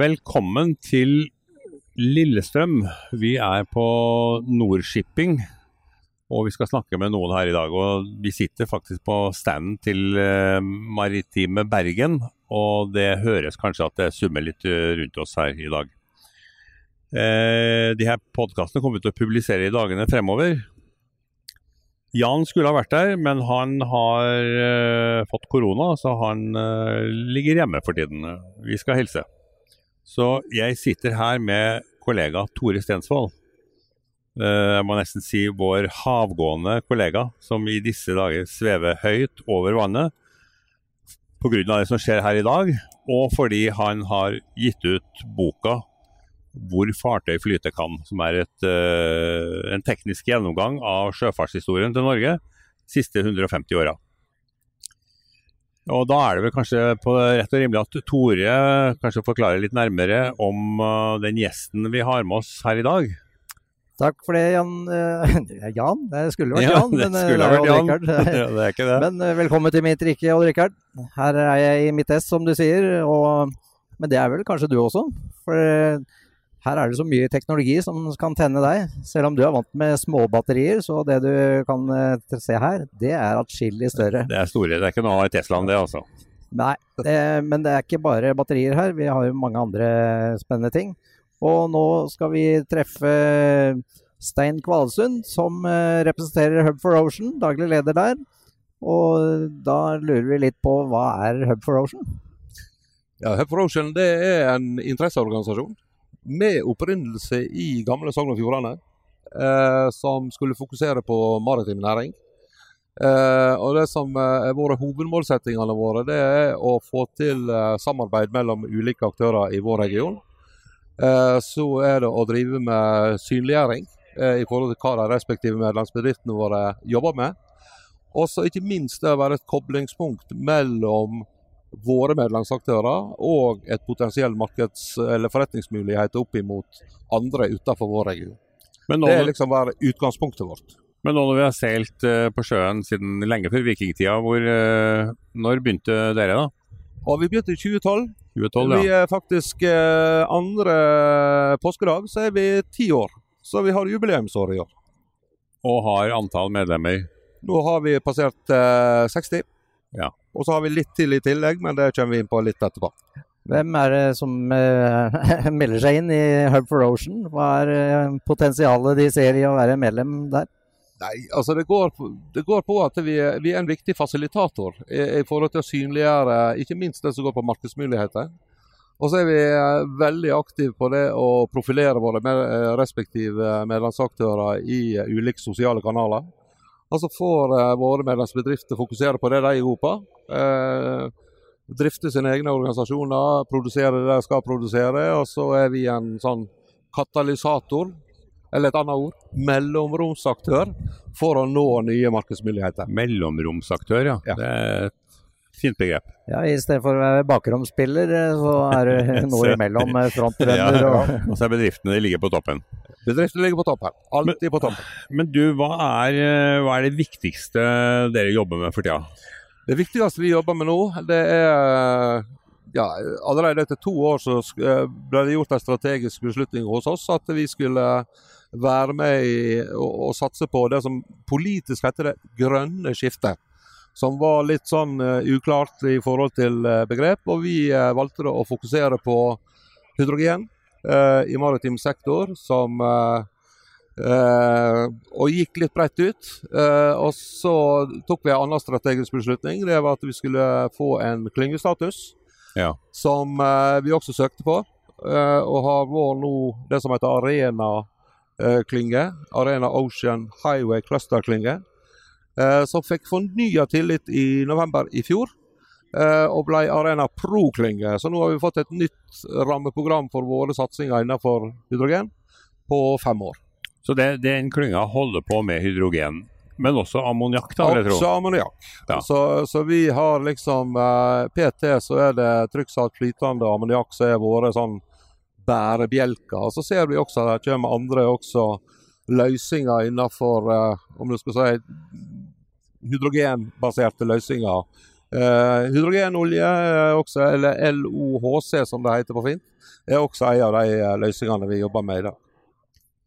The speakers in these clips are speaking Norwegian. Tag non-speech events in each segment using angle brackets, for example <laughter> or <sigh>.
Velkommen til Lillestrøm. Vi er på Nordshipping, og vi skal snakke med noen her i dag. Og vi sitter faktisk på standen til eh, Maritime Bergen, og det høres kanskje at det summer litt eh, rundt oss her i dag. Eh, de her podkastene kommer vi til å publisere i dagene fremover. Jan skulle ha vært der, men han har eh, fått korona, så han eh, ligger hjemme for tiden. Vi skal hilse. Så jeg sitter her med kollega Tore Stensvold. Uh, jeg må nesten si vår havgående kollega, som i disse dager svever høyt over vannet pga. det som skjer her i dag, og fordi han har gitt ut boka hvor fartøy flyter kan, som er et, uh, en teknisk gjennomgang av sjøfartshistorien til Norge de siste 150 åra. Og Da er det vel kanskje på rett og rimelig at Tore kanskje forklarer litt nærmere om uh, den gjesten vi har med oss her i dag. Takk for det, Jan. <laughs> Uh, Jan? Det skulle vært ja, Jan. skulle men, uh, vært Jan. <laughs> ja, det er ikke det. Men velkommen til mitt rike, Odd Rikard. Her er jeg i mitt ess, som du sier. Og, men det er vel kanskje du også? For her er det så mye teknologi som kan tenne deg. Selv om du er vant med småbatterier, så det du kan uh, se her, det er atskillig større. Det er store. Det er ikke noe annet i Teslaen, det altså. Nei, det, men det er ikke bare batterier her. Vi har jo mange andre spennende ting. Og nå skal vi treffe Stein Kvalsund, som uh, representerer Hub for Ocean, daglig leder der. Og da lurer vi litt på hva er Hub for Ocean? Ja, Hub for Ocean det er en interesseorganisasjon med opprinnelse i gamle Sogn og Fjordane. Eh, som skulle fokusere på maritim næring. Eh, og Det som er våre hovedmålsettingene våre, det er å få til eh, samarbeid mellom ulike aktører i vår region. Eh, så er det å drive med synliggjøring eh, i forhold til hva de respektive medlemsbedriftene våre jobber med. Og ikke minst det å være et koblingspunkt mellom våre medlemsaktører og et potensiell markeds- eller forretningsmulighet opp imot andre utenfor vår region. Men nå, Det er liksom være utgangspunktet vårt. men nå når vi har seilt uh, på sjøen siden lenge før vikingtida, hvor, uh, når begynte dere da? Og Vi begynte i 2012. 2012, Vi er faktisk eh, andre påskedag så er vi ti år. Så vi har jubileumsår i år. Og har antall medlemmer. Nå har vi passert eh, 60. Ja. Og så har vi litt til i tillegg, men det kommer vi inn på litt etterpå. Hvem er det som uh, <laughs> melder seg inn i Hub for Ocean? Hva er uh, potensialet de ser i å være medlem der? Nei, altså det går, det går på at vi er, vi er en viktig fasilitator i, i forhold til å synliggjøre ikke minst det som går på markedsmuligheter. Og så er vi eh, veldig aktive på det å profilere våre med, respektive medlemsaktører i ulike sosiale kanaler. Og så får eh, våre medlemsbedrifter fokusere på det de er gode på. Eh, drifte sine egne organisasjoner, produsere det de skal produsere. Og så er vi en sånn katalysator, eller et annet ord, mellomromsaktør, for å nå nye markedsmuligheter. Mellomromsaktør, ja. Ja. Det er fint begrep. Ja, I stedet for å være bakromsspiller, eh, så er du <laughs> noe imellom eh, frontrunner Ja, og Og så er bedriftene de ligger på toppen. Bedriftene ligger på toppen. Alltid på toppen. Men du, hva er, eh, hva er det viktigste dere jobber med for tida? Det viktigste vi jobber med nå, det er ja, Allerede etter to år så ble det gjort en strategisk beslutning hos oss at vi skulle være med i og, og satse på det som politisk heter det grønne skiftet. Som var litt sånn eh, uklart i forhold til eh, begrep. Og vi eh, valgte å fokusere på hydrogen i maritim sektor, som og gikk litt bredt ut. Og så tok vi en annen strategisk beslutning. Det var at vi skulle få en klyngestatus, Ja. som vi også søkte på. og har vår nå det som heter Arena-klynge. Arena Ocean Highway Cluster-klynge. Eh, som fikk fornya tillit i november i fjor. eh, og ble Arena Pro-klynge. Så nå har vi fått et nytt rammeprogram for våre satsinger innenfor hydrogen på fem år. Så det, den klynga holder på med hydrogen, men også ammoniakk. Også ammoniakk. Ja. Så, så vi har liksom eh, PT så er det trykksatt flytende ammoniakk som er våre sånn bærebjelker. Så ser vi også at det kommer andre også løsninger innenfor om du skal si hydrogenbaserte løsninger. Eh, hydrogenolje, også, eller LOHC som det heter på fint, er også en av de eh, løsningene vi jobber med i dag.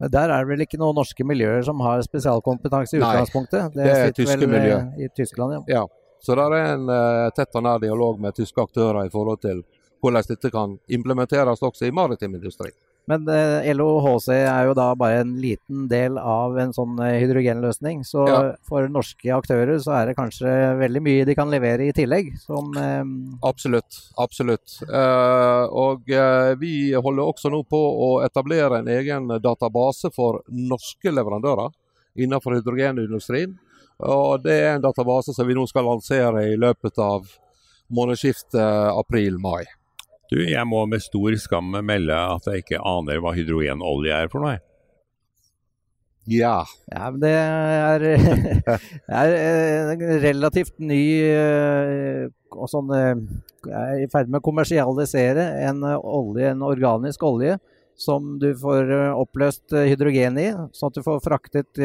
Men Der er det vel ikke noen norske miljøer som har spesialkompetanse i utgangspunktet? Nei, det er tyske eh, miljø. I Tyskland, ja. Ja, så det er en uh, tett og nær dialog med tyske aktører i forhold til hvordan dette kan implementeres også i maritim industri. Men eh, LOHC er jo da bare en liten del av en sånn eh, hydrogenløsning. Så Ja. for norske aktører så er det kanskje veldig mye de kan levere i tillegg. Som eh, Absolutt. absolutt. Eh, og eh, vi holder også nå på å etablere en egen database for norske leverandører innenfor hydrogenindustrien. Og det er en database som vi nå skal lansere i løpet av månedsskiftet april-mai. Du, jeg må med stor skam melde at jeg ikke aner hva hydrogenolje er for noe. jeg. Ja. Ja, men det er, <laughs> er eh, en relativt ny eh, og sånn eh, er i ferd med å kommersialisere en olje, en organisk olje som du får oppløst hydrogen i, sånn at du får fraktet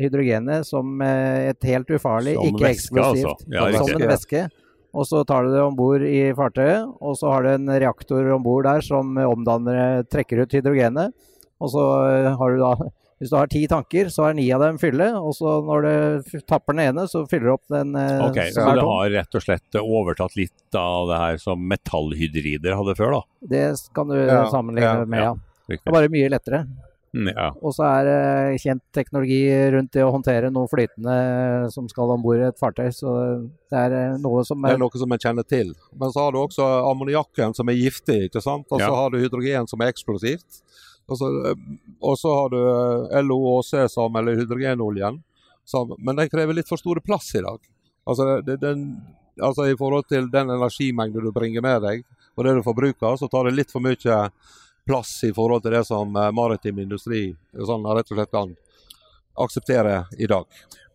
hydrogenet som et helt ufarlig, Som ikke væske, eksplosivt, altså. Ja, som en væske. Og så tar du det om bord i fartøyet, og så har du en reaktor om bord der som omdanner, trekker ut hydrogenet. Og så eh, har du da hvis du har ti tanker, så er ni av dem fylle. Og så når du tapper den ene, så fyller du opp den eh, Ok, Så du det har rett og slett overtatt litt av det her som metallhydrider hadde før, da? Det kan du Ja, sammenligne ja, med, ja. Det er bare mye lettere. Ja. Og så er det kjent teknologi rundt det å håndtere noe flytende som skal om bord i et fartøy. Så det er eh, noe som Det er er noe som en kjenner til. Men så har du også ammoniakken som er giftig, ikke sant? og så Ja. har du hydrogen som er eksplosivt. Og så, og så har du eh, LOHC som, eller hydrogenoljen, som, men den krever litt for store plass i dag. Altså, det, den, altså I forhold til den energimengden du bringer med deg, og det du forbruker, så tar det litt for mye plass i forhold til det som eh, maritim industri sånn, rett og slett kan akseptere i dag.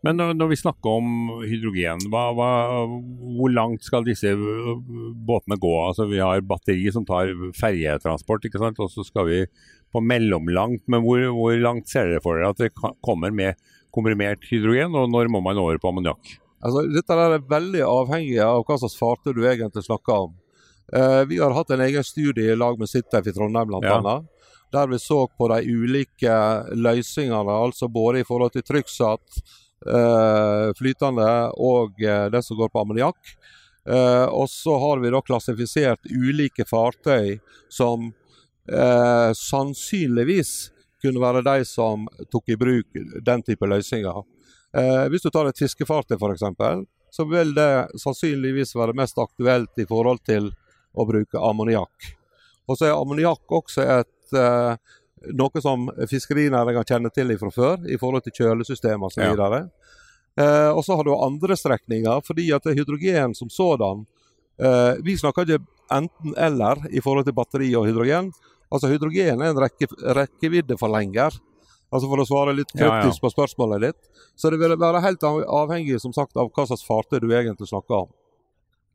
Men når, når vi snakker om hydrogen, hva, hva, hvor langt skal disse båtene gå? Altså, vi har batteri som tar ferjetransport, ikke sant? og så skal vi på mellomlangt. Men hvor, hvor langt ser dere for dere at det kommer med komprimert hydrogen, og når må man over på ammoniakk? Altså, dette er veldig avhengig av hva slags fartøy du egentlig snakker om. Eh, vi har hatt en egen studie i lag med Sitef i Trondheim blant Ja. der vi så på de ulike løsningene, altså både i forhold til trykksatt, eh, flytende og eh, det som går på ammoniakk. Og så har vi da klassifisert ulike fartøy som sannsynligvis kunne være de som tok i bruk den type løsninger. Eh, hvis du tar et fiskefartøy f.eks., så vil det sannsynligvis være mest aktuelt i forhold til å bruke ammoniakk. Og så er ammoniakk også et eh, noe som fiskerinæringa kjenner til fra før, i forhold til kjølesystemer osv. Ja. Eh, og så har du andre strekninger, fordi at det hydrogen som sådan eh, Vi snakker ikke enten-eller i forhold til batteri og hydrogen. Altså Hydrogen er en rekke, rekkeviddeforlenger. Altså For å svare litt Ja, ja. kryptisk på spørsmålet ditt. Så det vil være helt avhengig som sagt, av hva slags fartøy du egentlig snakker om.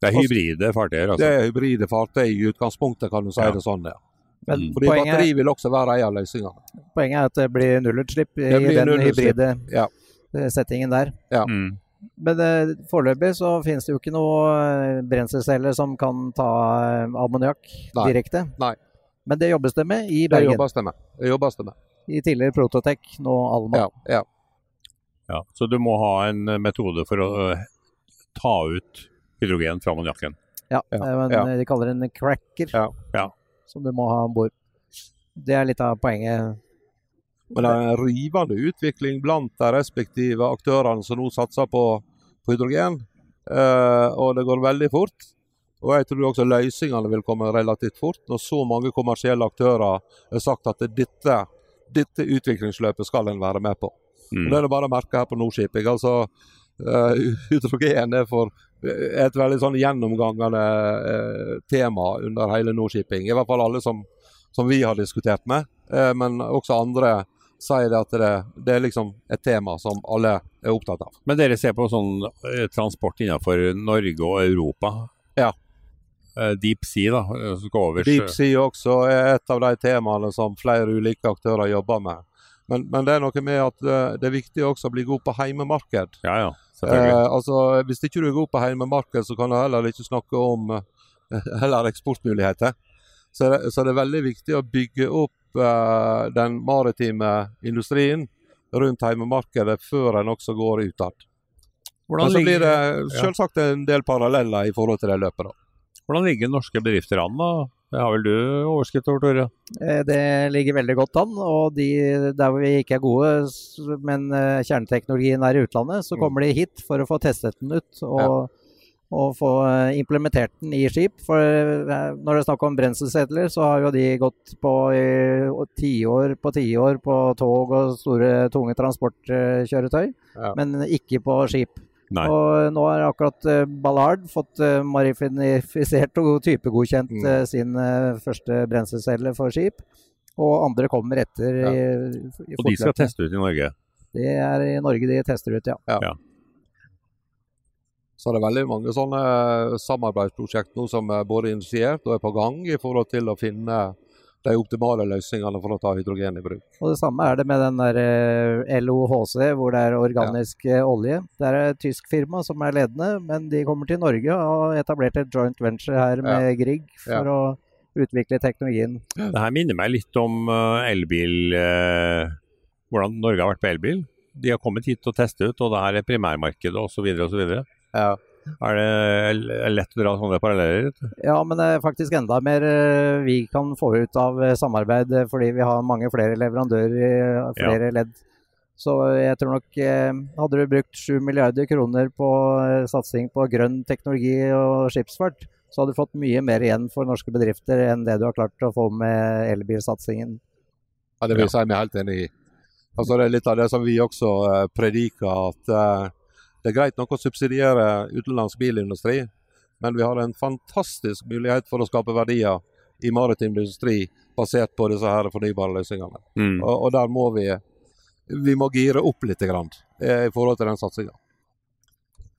Det er hybride fartøyer, Det altså. er hybride fartøy i utgangspunktet, kan du si Ja. det sånn. Ja. Men Mm. Fordi poenget, batteri vil også være en av løsningene. poenget er at det blir nullutslipp i blir den hybride ja. eh, settingen der. Mm. Men eh, foreløpig så finnes det jo ikke noe eh, brenselceller som kan ta eh, ammoniakk direkte. Nei. Men det jobbes det med i Det Bergen. jobbes det med. Det jobbes det med. I tidligere Prototech, nå Alma. Ja, ja. Ja. Så du må ha en metode for å ta ut hydrogen fra ammoniakken. Ja, Ja, det er jo en, ja. De kaller det en cracker Ja, ja. som du må ha om bord. Det er litt av poenget. Men det er en rivende utvikling blant de respektive aktørene som nå satser på, på hydrogen. Eh, og det går veldig fort. Og jeg tror også løsningene vil komme relativt fort, når så mange kommersielle aktører har sagt at dette, dette utviklingsløpet skal en være med på. Og Mm. Det er det bare å merke her på Nordskiping. Altså, eh, hydrogen er, for, et veldig sånn gjennomgangende eh, tema under hele Nordshipping. I hvert fall alle som, som vi har diskutert med. Eh, men også andre sier det at det, det er liksom et tema som alle er opptatt av. Men dere ser på sånn transport innenfor Norge og Europa? Ja. Eh, Deep Sea, da, som går over Deep Sea også er et av de temaene som flere ulike aktører jobber med. Men, men det er noe med at eh, det er viktig også å bli god på heimemarked. Ja, ja. Eh, altså, hvis ikke du er god på heimemarked, så kan du heller ikke snakke om eh, <laughs> heller eksportmuligheter. Så, det, så er veldig viktig å bygge opp eh, den maritime industrien rundt heimemarkedet før en også går utad. Hvordan Men så blir det selvsagt en del paralleller i forhold til det løpet. da. hvordan ligger norske bedrifter an, da? Det har vel du oversikt over, Tore? Eh, Det ligger veldig godt an. Og de, der hvor vi ikke er gode, men eh, kjerneteknologien er i utlandet, så Mm. kommer de hit for å få testet den ut. Og, og få eh, implementert den i skip. For når det er snakk om brenselsedler, så har jo de gått på tiår på tiår på tog og store, tunge transportkjøretøy, Ja. men ikke på skip. Nei. Og nå har akkurat eh, Ballard fått uh, marifinifisert og typegodkjent Mm. eh, sin eh, første brenselcelle for skip. Og andre kommer etter. Ja. i, i Og de skal teste ut i Norge. Det er i Norge de tester ut, ja. Så det er veldig mange sånne eh, samarbeidsprosjekt nå som er både initiert og er på gang i forhold til å finne de optimale løsningene for å ta hydrogen i bruk. Og det samme er det med den der eh, LOHC, hvor det er organisk ja. olje. Det er et tysk firma som er ledende, men de kommer til Norge og har etablert et joint venture her med Grieg for å utvikle teknologien. Det her minner meg litt om eh, elbil eh, Hvordan Norge har vært på elbil. De har kommet hit og testet ut, og det her er primærmarkedet osv. osv. Ja. Er det lett å dra sånne paralleller? Ja, men det er faktisk enda mer eh, vi kan få ut av eh, samarbeid, eh, fordi vi har mange flere leverandører i flere flere ledd. Så jeg tror nok Hadde du brukt 7 milliarder kroner på satsing på grønn teknologi og skipsfart, så hadde du fått mye mer igjen for norske bedrifter enn det du har klart å få med elbilsatsingen. Ja, Det vil jeg si meg helt enig i. Altså Det er litt av det som vi også prediker, at det er greit nok å subsidiere utenlandsk bilindustri, men vi har en fantastisk mulighet for å skape verdier i maritim industri basert på disse her fornybare løsningene. Mm. Og, og der må vi vi må gire opp litt grann, eh, i forhold til den satsinga.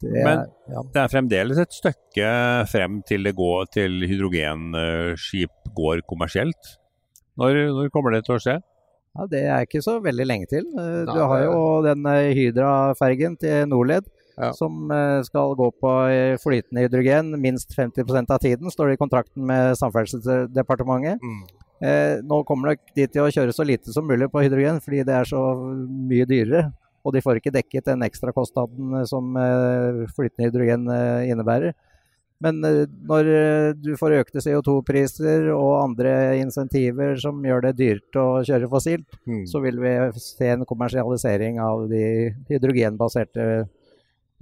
Det Men- ja. Det er fremdeles et stykke frem til det går til hydrogenskip går kommersielt. Når, når kommer det til å skje? Ja, Det er ikke så veldig lenge til. Eh, Du Nei, har jo den eh, Hydra-fergen til Norled Ja. som eh, skal gå på flytende hydrogen minst 50% av tiden, står det i kontrakten med Samferdselsdepartementet. Eh, nå kommer nok de til å kjøre så lite som mulig på hydrogen, fordi det er så mye dyrere. Og de får ikke dekket den ekstrakostnaden som flytende hydrogen innebærer. Men eh, når eh, du får økte CO2-priser og andre insentiver som gjør det dyrt å kjøre fossilt, Mm. så vil vi se en kommersialisering av de hydrogenbaserte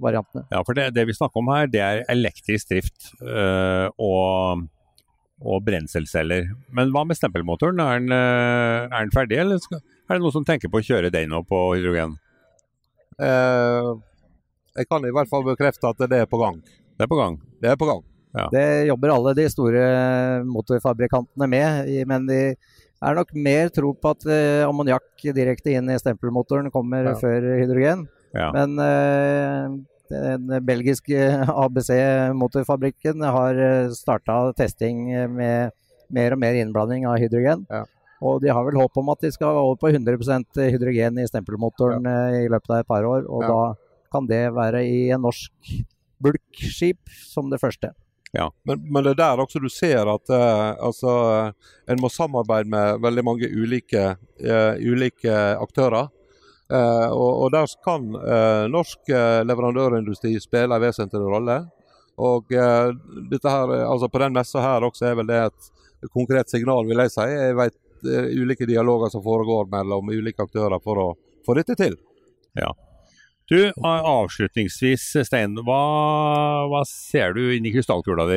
variantene. Ja, for det, det vi snakker om her, det er elektrisk drift øh, og, og brenselceller. Men hva med stempelmotoren? Er den, er den ferdig, eller skal, er det noen som tenker på å kjøre den nå på hydrogen? Uh, jeg kan i hvert fall bekrefte at det er på gang. Det er på gang. Det er på gang. Det jobber alle de store motorfabrikantene med, men de er nok mer tro på at eh, ammoniakk direkte inn i stempelmotoren kommer Ja. før hydrogen. Ja. Men eh, den belgiske ABC-motorfabrikken har starta testing med mer og mer innblanding av hydrogen. Ja. Og de har vel håp om at de skal over på 100% hydrogen i stempelmotoren eh, i løpet av et par år. Og Ja. da kan det være i en norsk bulkskip som det første. Men, men det er der også du ser at eh, altså, en må samarbeide med veldig mange ulike, eh, ulike aktører. Eh, og, og der kan eh, norsk eh, leverandørindustri spille en vesentlig rolle. Og eh, dette her, altså på den messa her også er vel det et konkret signal, vil jeg si. Jeg vet ulike dialoger som foregår mellom ulike aktører for å få dette til. Du, avslutningsvis, Stein. Hva, hva ser du inni i krystallkula di?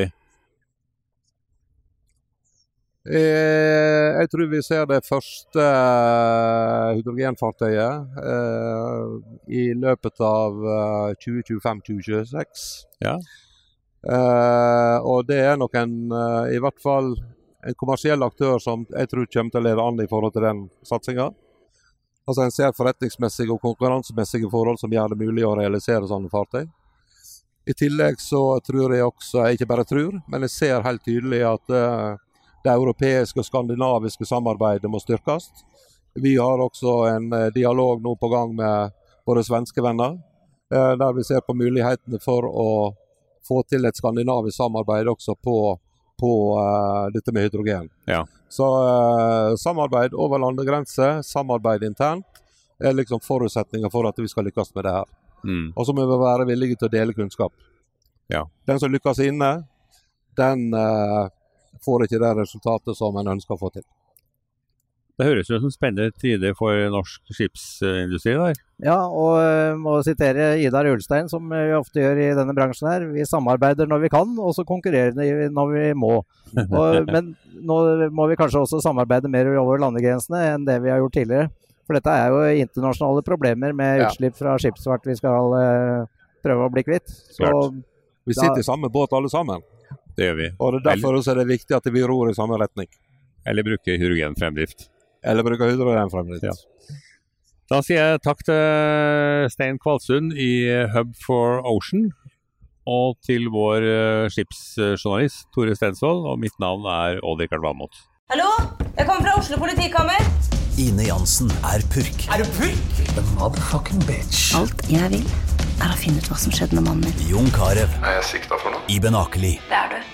Eh, jeg tror vi ser det første eh, hydrogenfartøyet eh, i løpet av eh, 2025-2026. Ja. Eh, og det er nok en, i hvert fall en kommersiell aktør som jeg tror kommer til å lede an i forhold til den satsinga. Altså En ser forretningsmessige og konkurransemessige forhold som gjør det mulig å realisere sånne fartøy. I tillegg så tror jeg også, jeg ikke bare tror, men jeg ser helt tydelig at eh, det europeiske og skandinaviske samarbeidet må styrkes. Vi har også en eh, dialog nå på gang med våre svenske venner, eh, der vi ser på mulighetene for å få til et skandinavisk samarbeid også på på uh, dette med hydrogen. Ja. Så uh, samarbeid over landegrenser, samarbeid internt, er liksom forutsetninga for at vi skal lykkes med det her. Mm. Og så må vi være villige til å dele kunnskap. Ja. Den som lykkes inne, den uh, får ikke det resultatet som en ønsker å få til. Det høres ut som spennende tider for norsk skipsindustri der. Ja, og uh, må sitere Idar Ulstein, som vi ofte gjør i denne bransjen her. Vi samarbeider når vi kan, og så konkurrerer vi når vi må. <laughs> Og, men nå må vi kanskje også samarbeide mer over landegrensene enn det vi har gjort tidligere. For dette er jo internasjonale problemer med utslipp fra skipsfart vi skal uh, prøve å bli kvitt. Så Klart. Vi Da- sitter i samme båt alle sammen. Det gjør vi. Og det er derfor også er det viktig at vi ror i samme retning. Eller bruke hydrogenfremdrift. Eller bruke hydrogen fremdeles. Ja. Da sier jeg takk til Stein Kvalsund i Hub for Ocean. Og til vår eh, skipsjournalist Tore Stensvold. Og mitt navn er Odd-Rikard Valmot. Hallo? Jeg kommer fra Oslo politikammer. Ine Jansen er purk. Er du purk? The motherfucking bitch. Alt jeg vil, er å finne ut hva som skjedde med mannen min. Jon Carew. Er jeg sikta for noe? Iben Akeli. Det er du.